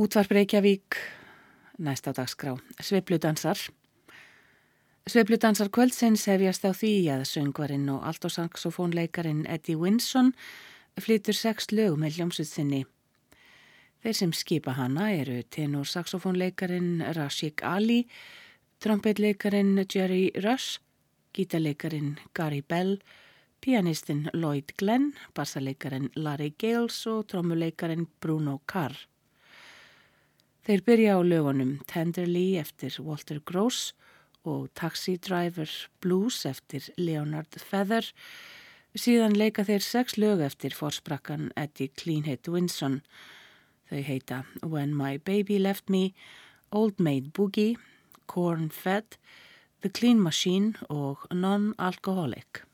Útvarp Reykjavík, næst á dagskrá, Sveipludansar. Sveipludansar kvöldsins hefjast á því að söngvarinn og altosaxofónleikarin Eddie Winson flytur sex lög með hljómsutsinni. Þeir sem skipa hana eru tenorsaxofónleikarin Rashik Ali, trompetleikarin Jerry Rush, gítarleikarin Gary Bell, pianistinn Lloyd Glenn, bassaleikarin Larry Gales og trommuleikarin Bruno Carr. Þeir byrja á lögunum Tenderly eftir Walter Gross og Taxi Driver Blues eftir Leonard Feather. Síðan leika þeir sex lög eftir forsprakkan Eddie Cleanhead Winson. Þau heita When My Baby Left Me, Old Maid Boogie, Corn Fed, The Clean Machine og Non-Alcoholic.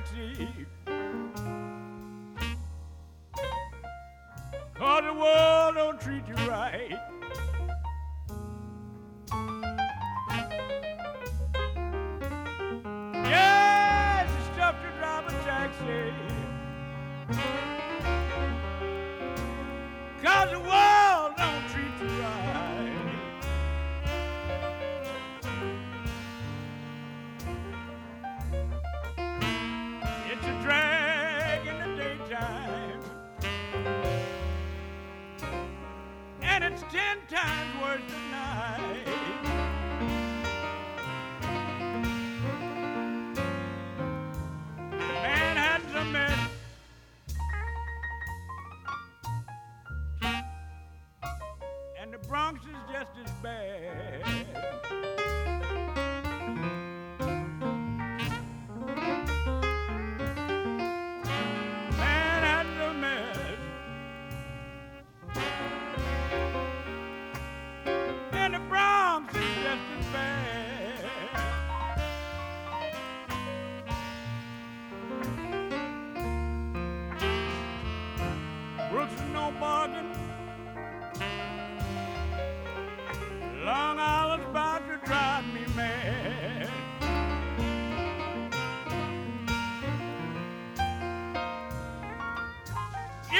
taxi.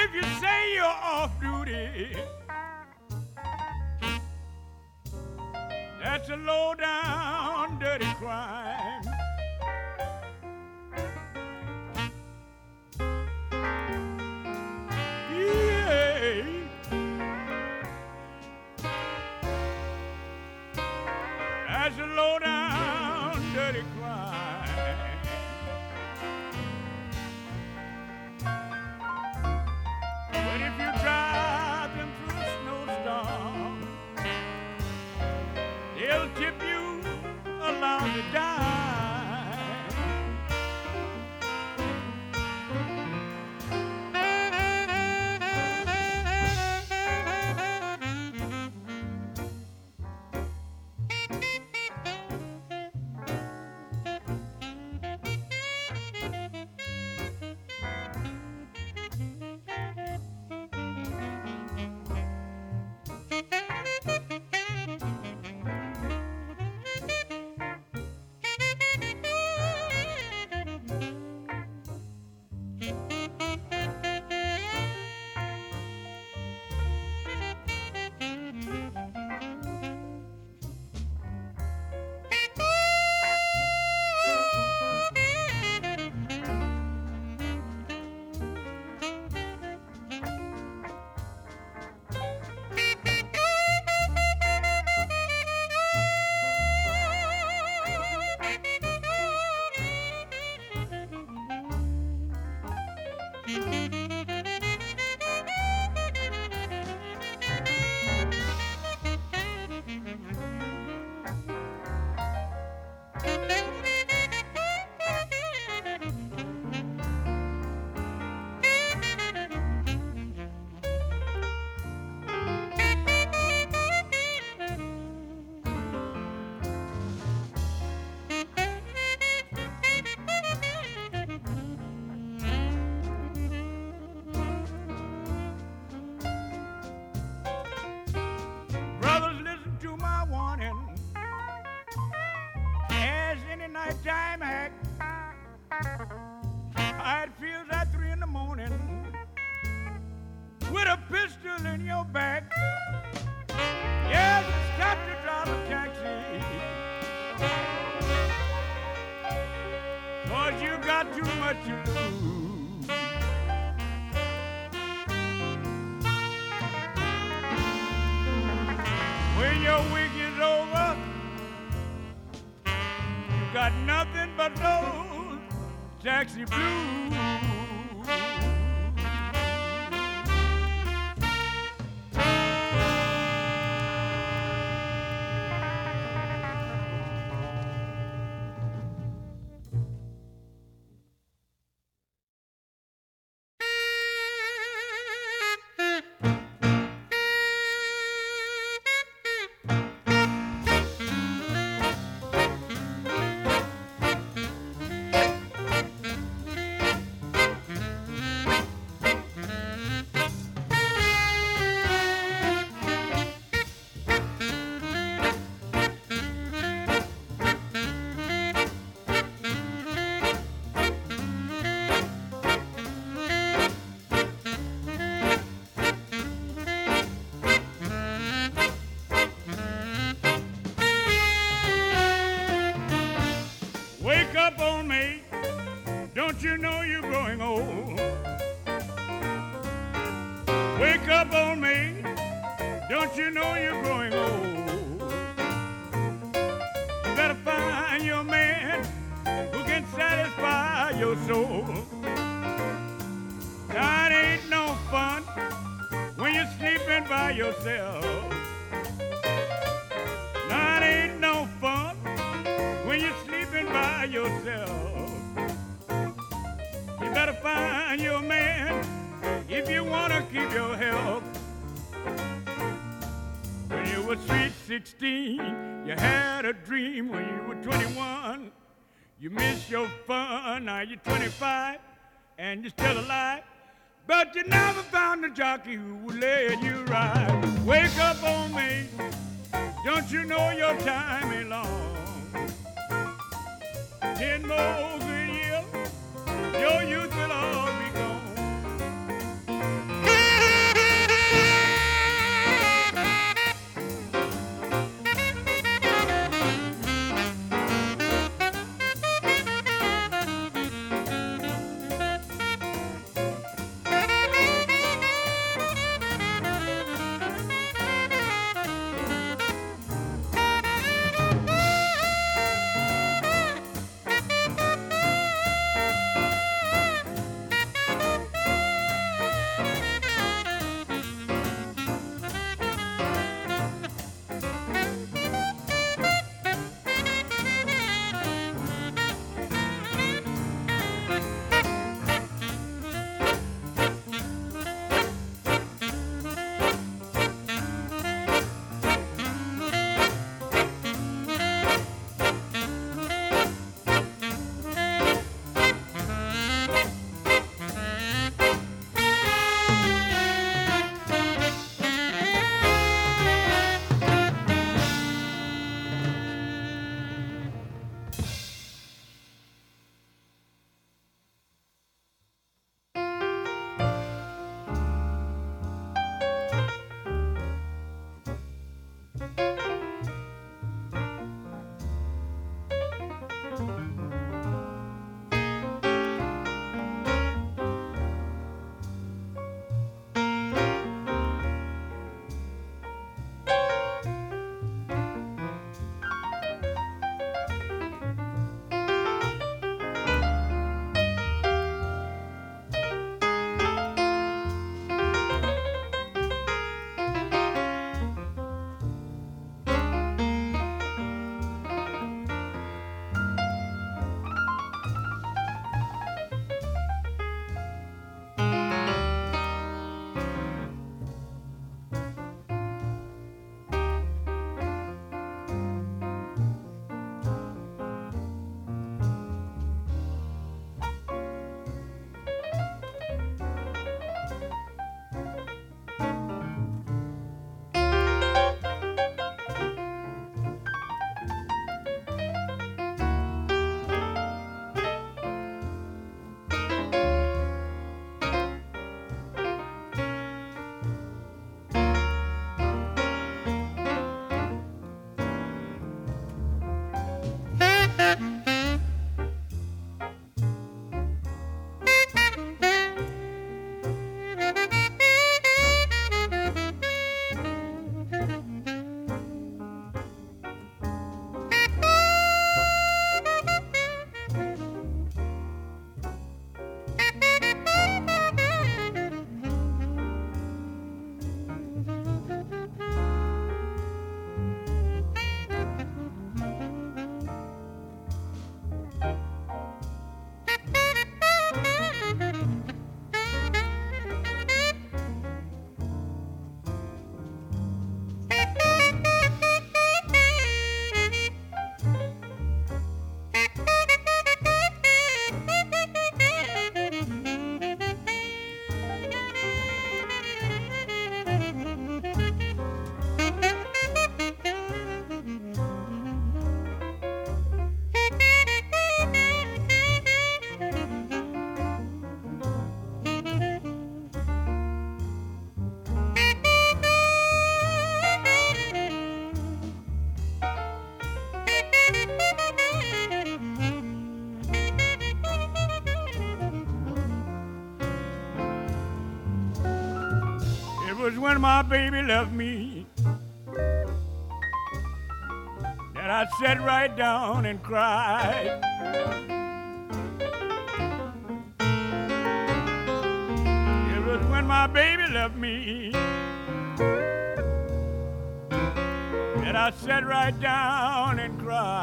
if you say you're off duty. That's a low down dirty crime. Now you're 25 and you're still alive. But you never found a jockey who would let you ride. Wake up on me, don't you know your time ain't long? Ten more good years, your youth will all be gone. Was when my baby left me that I sat right down and cried. It was when my baby left me that I sat right down and cried.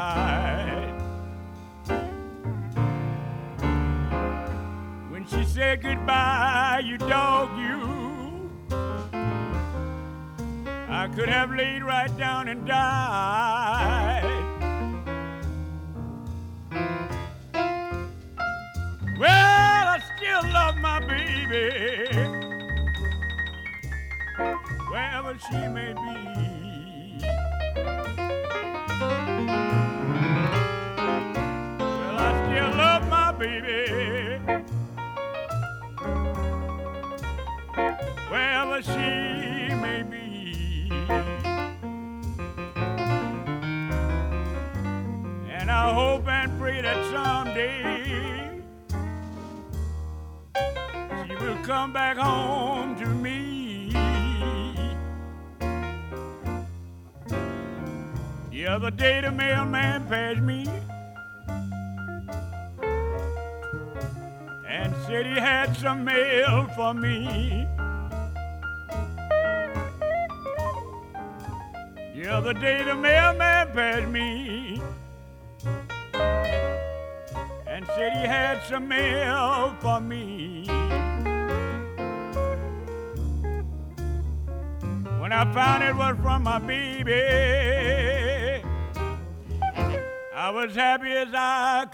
down and die. Mail for me. The other day the mailman passed me and said he had some mail for me. When I found it was from my baby, I was happy as I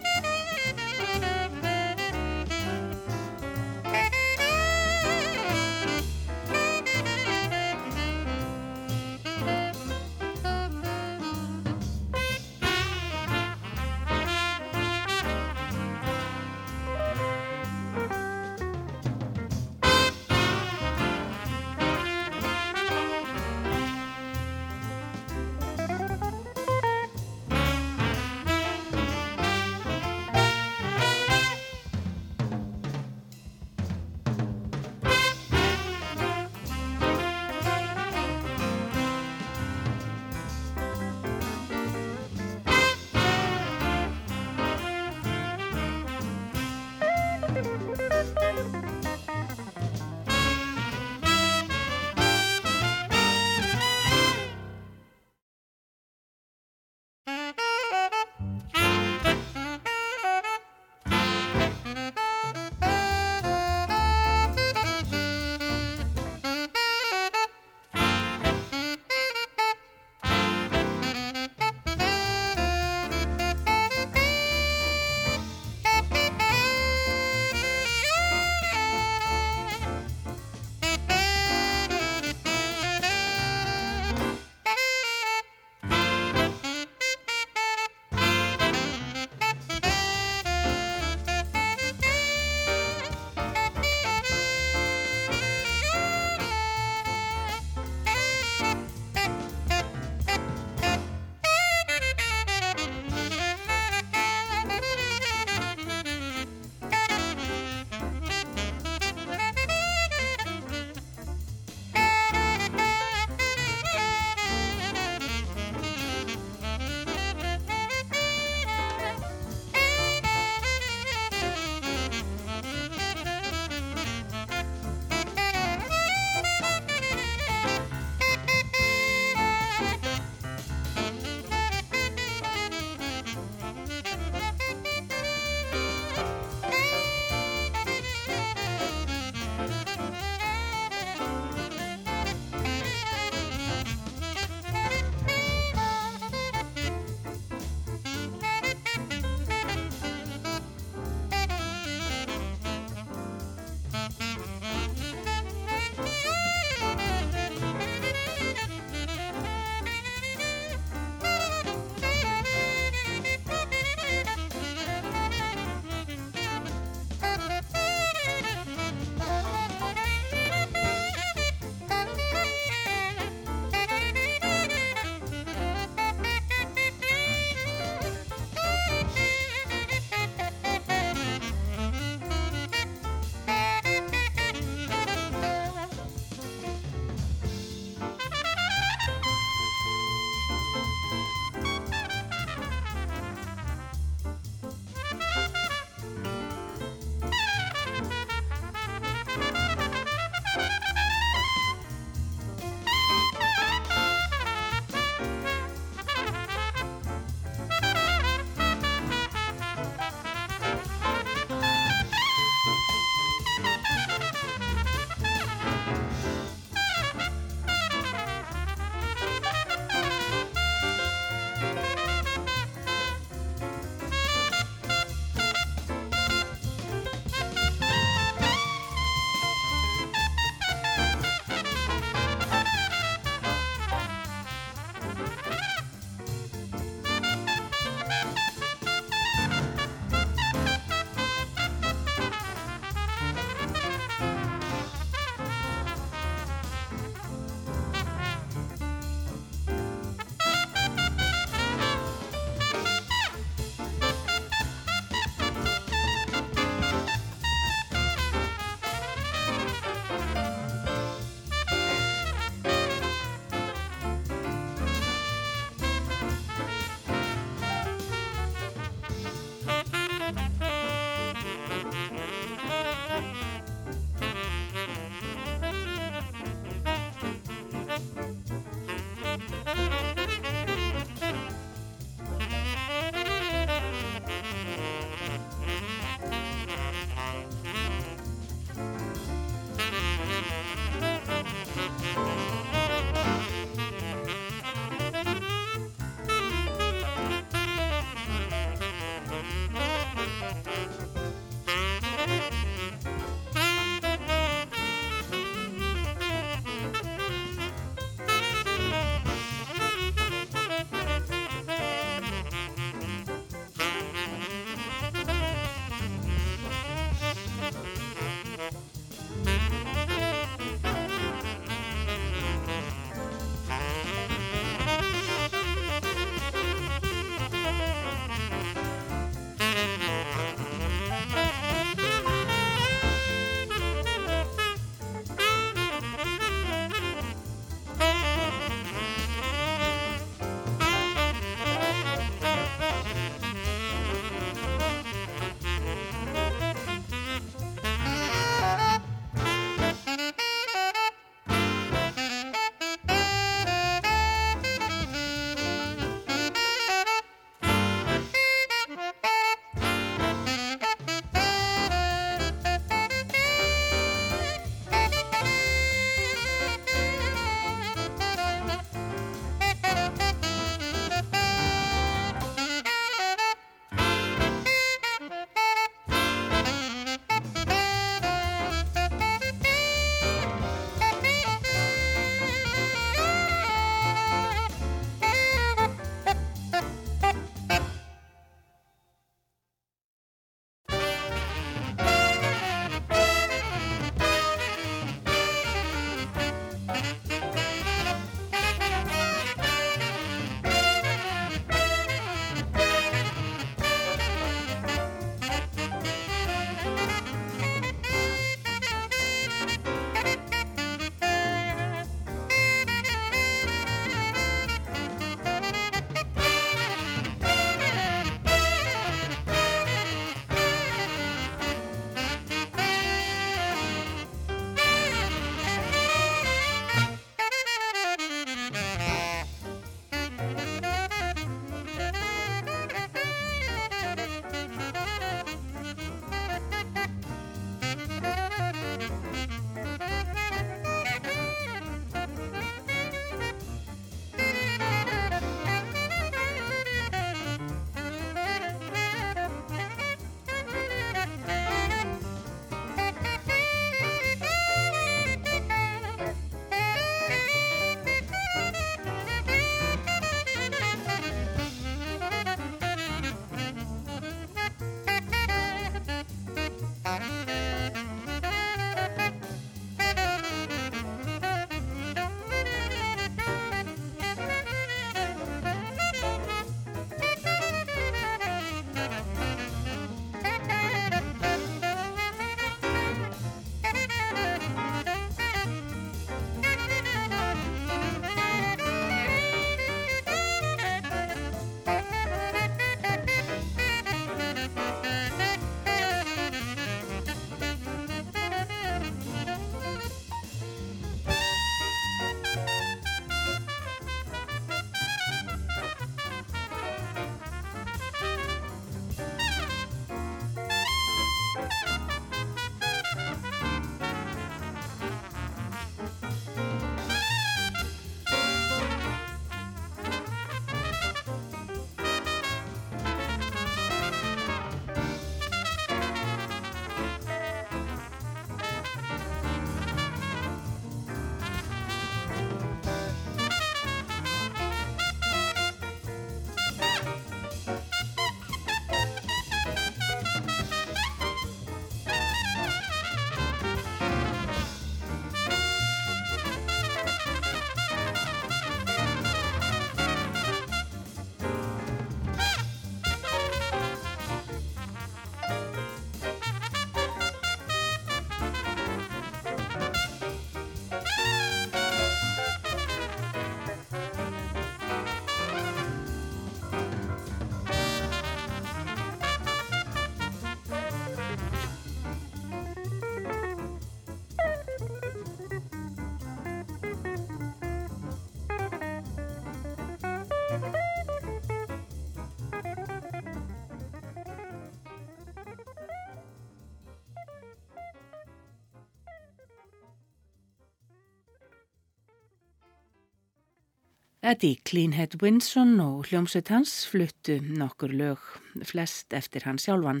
Eddie Cleanhead Winson og hljómsveit hans fluttu nokkur lög, flest eftir hans sjálfan.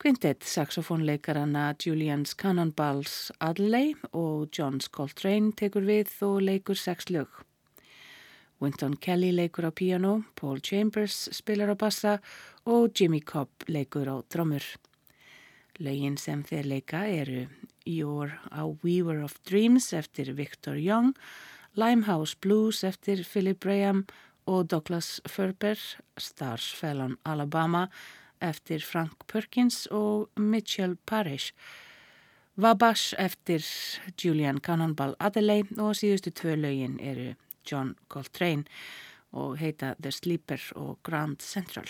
Quintet saxofónleikarana Julians Cannonballs Adley og John Coltrane tekur við og leikur sex lög. Winton Kelly leikur á piano, Paul Chambers spilar á bassa og Jimmy Cobb leikur á drömmur. Lögin sem þeir leika eru You're a Weaver of Dreams eftir Victor Young Limehouse Blues eftir Philip Graham og Douglas Ferber, Stars Fell Alabama eftir Frank Perkins og Mitchell Parish, Wabash eftir Julian Cannonball Adelaide og síðustu tvö lögin eru John Coltrane og heita The Sleeper og Grand Central.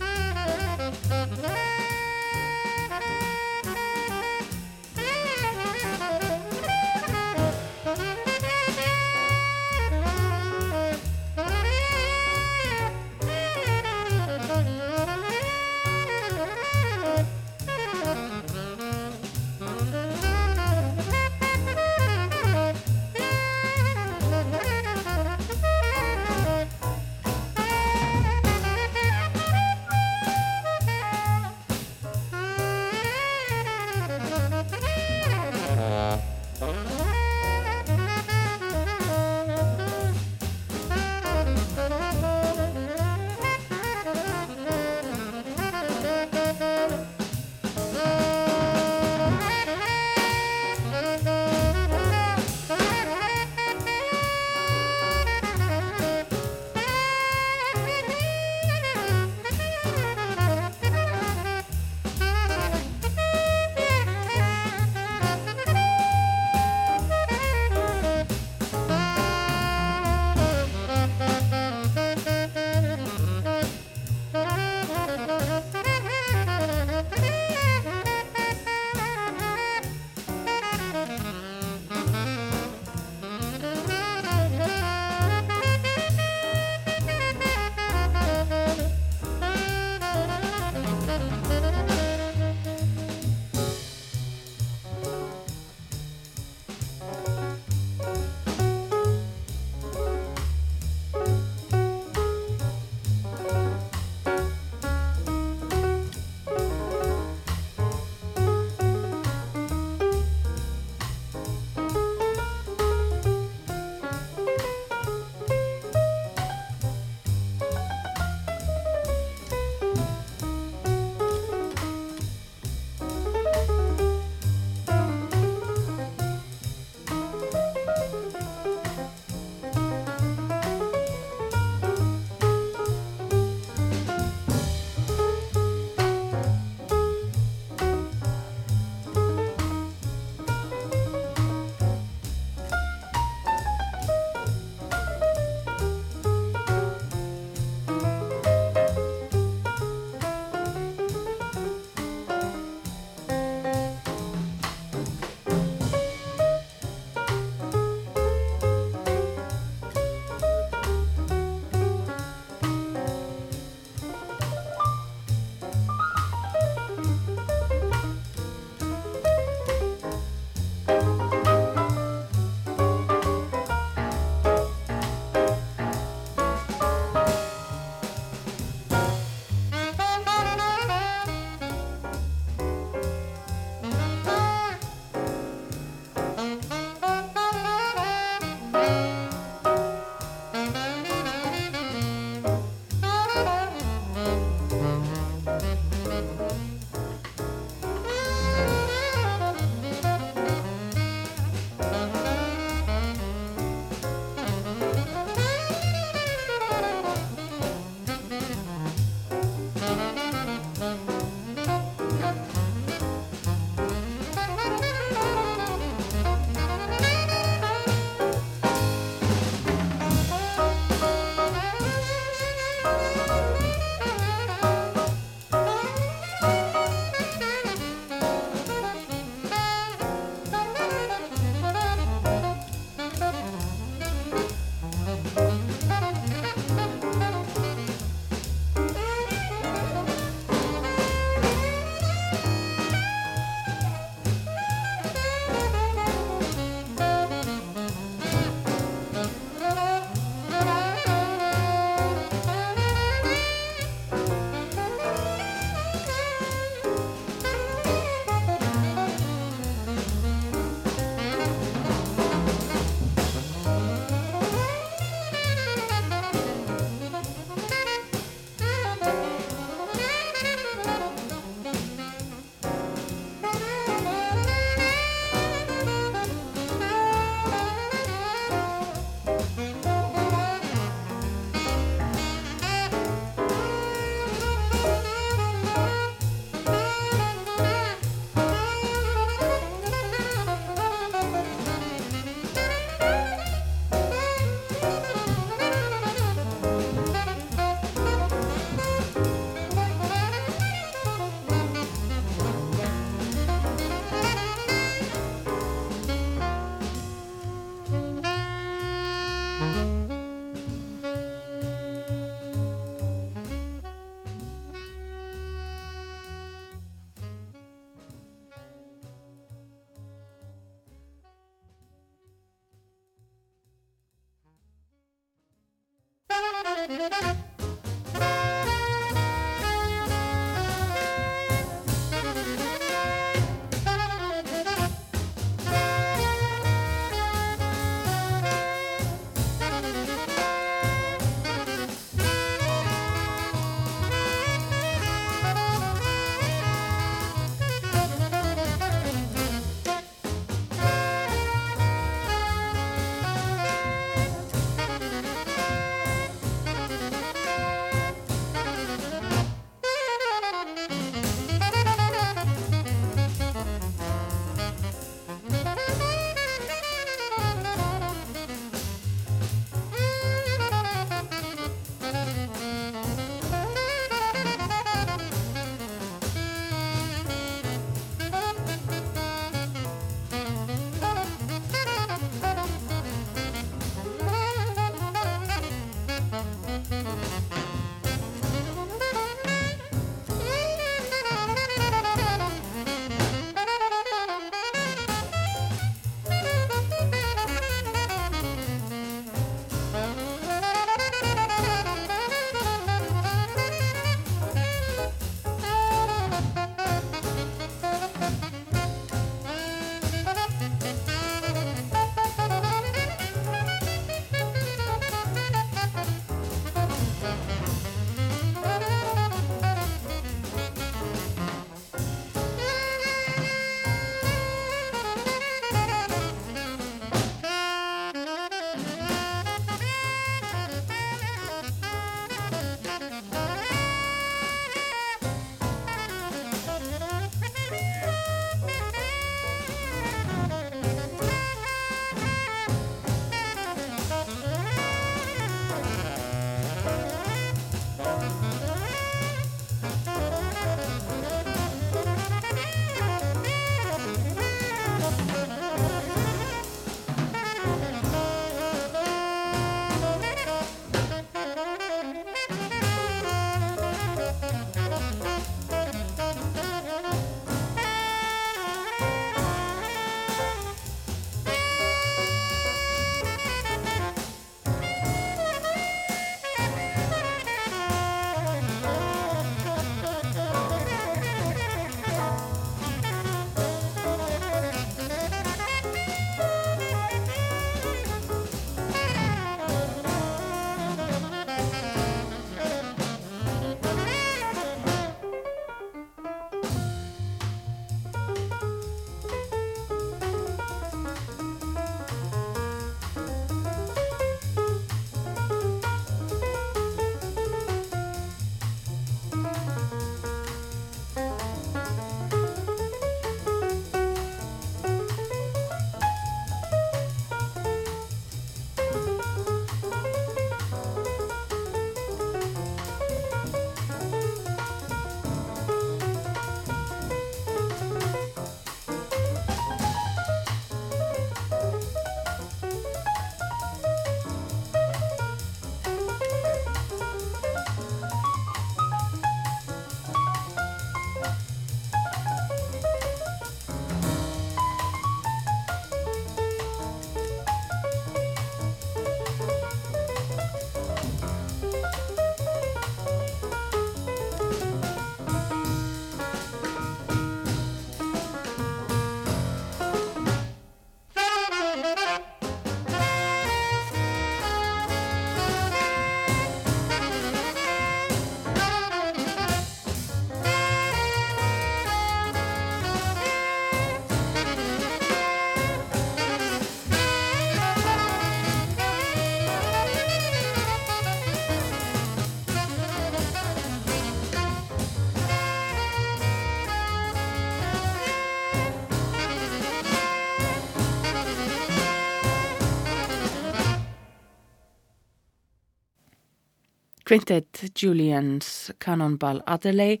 Quintet Julians Cannonball Adderley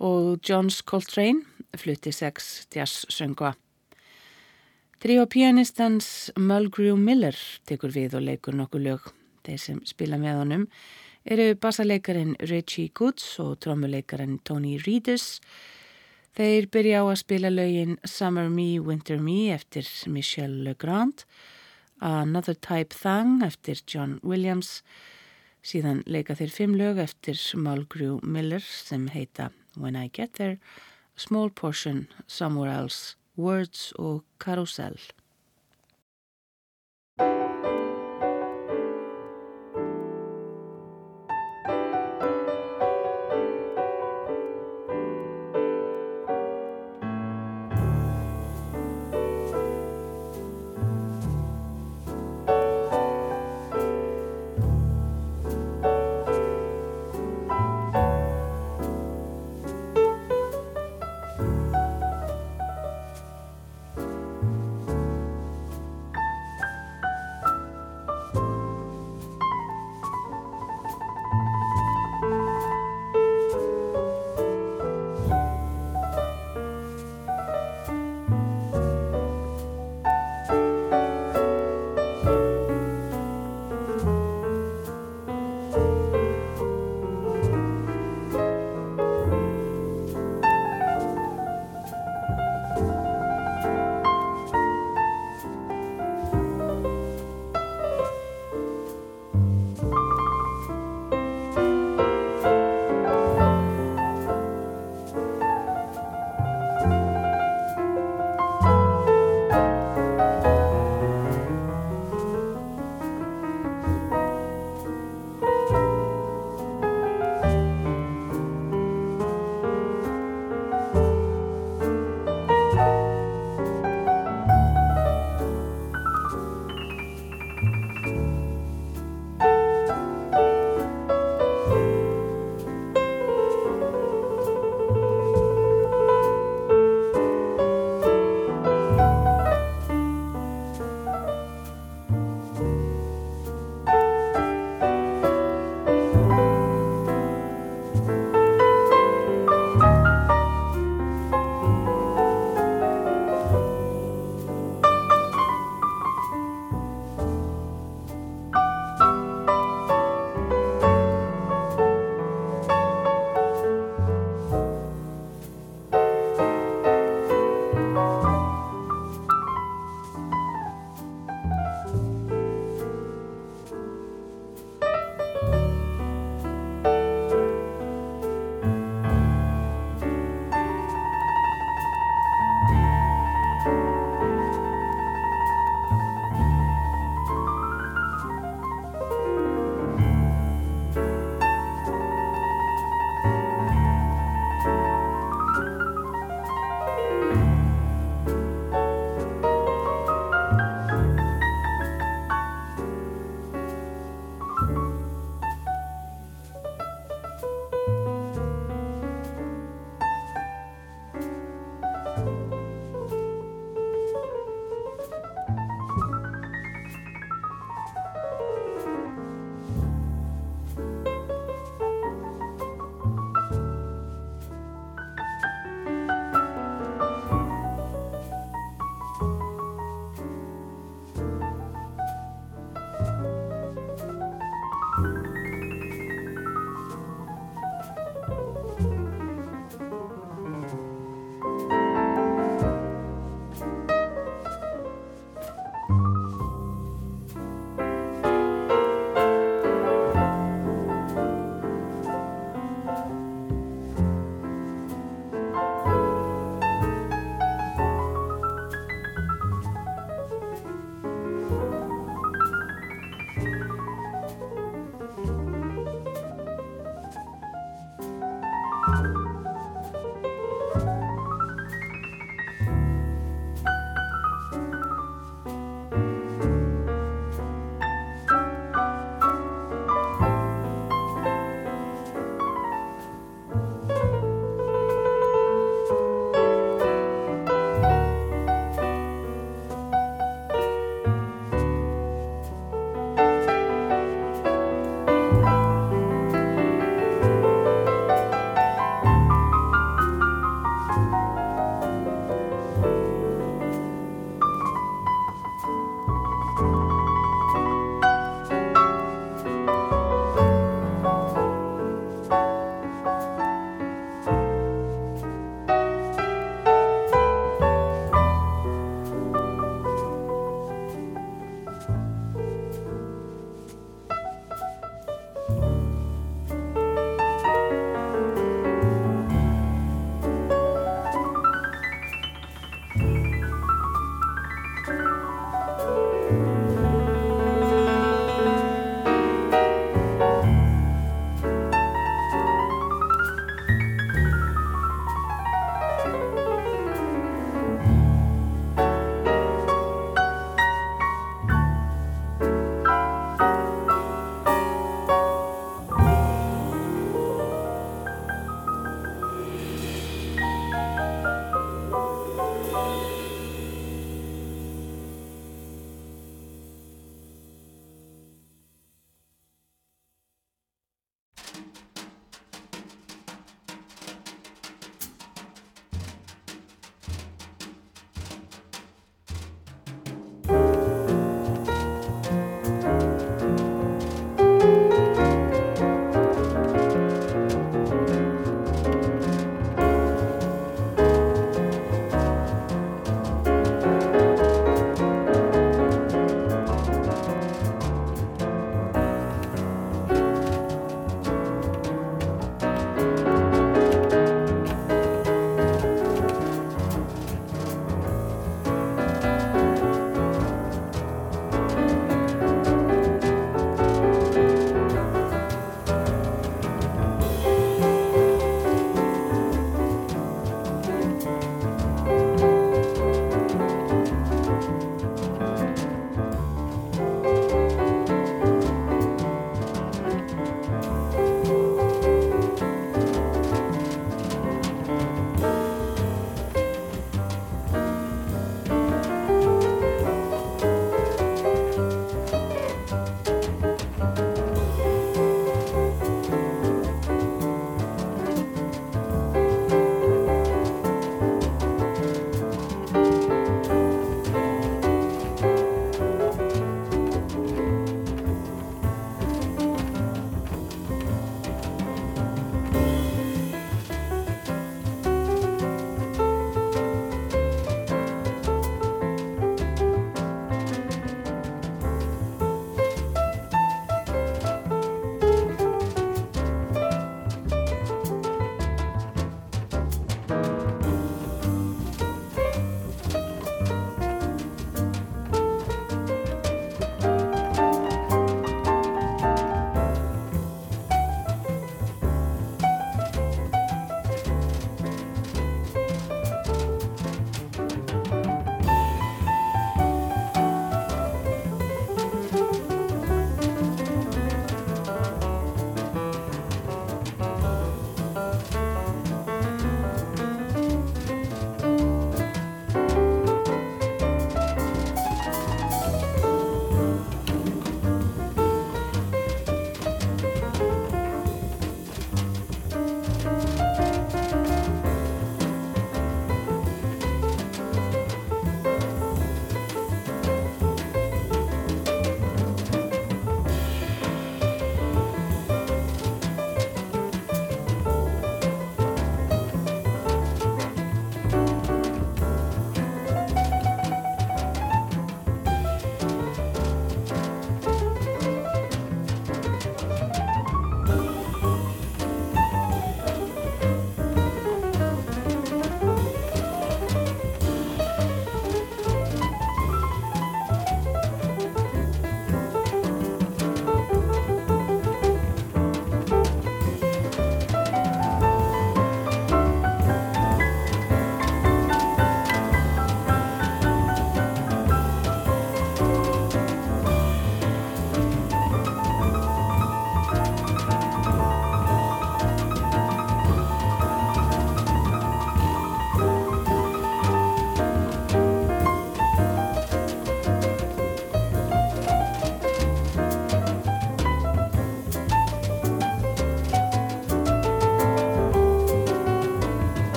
og Johns Coltrane flutti sex jazz-söngva. Tríu pianistans Mulgrew Miller tekur við og leikur nokkuð lög. Þeir sem spila með honum eru bassaleikarin Richie Goods og trommuleikarin Tony Reedus. Þeir byrja á að spila lögin Summer Me, Winter Me eftir Michel Legrand, Another Type Thing eftir John Williams, Síðan leika þeir fimm lög eftir Mulgrew Miller sem heita When I Get There, Small Portion, Somewhere Else, Words og Carousel.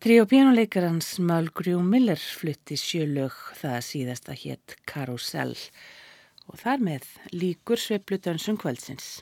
Tríó pjánuleikarans Mulgrew Miller flutti sjölög það síðasta hétt Carousel og þar með líkur sveiplutönsum kvöldsins.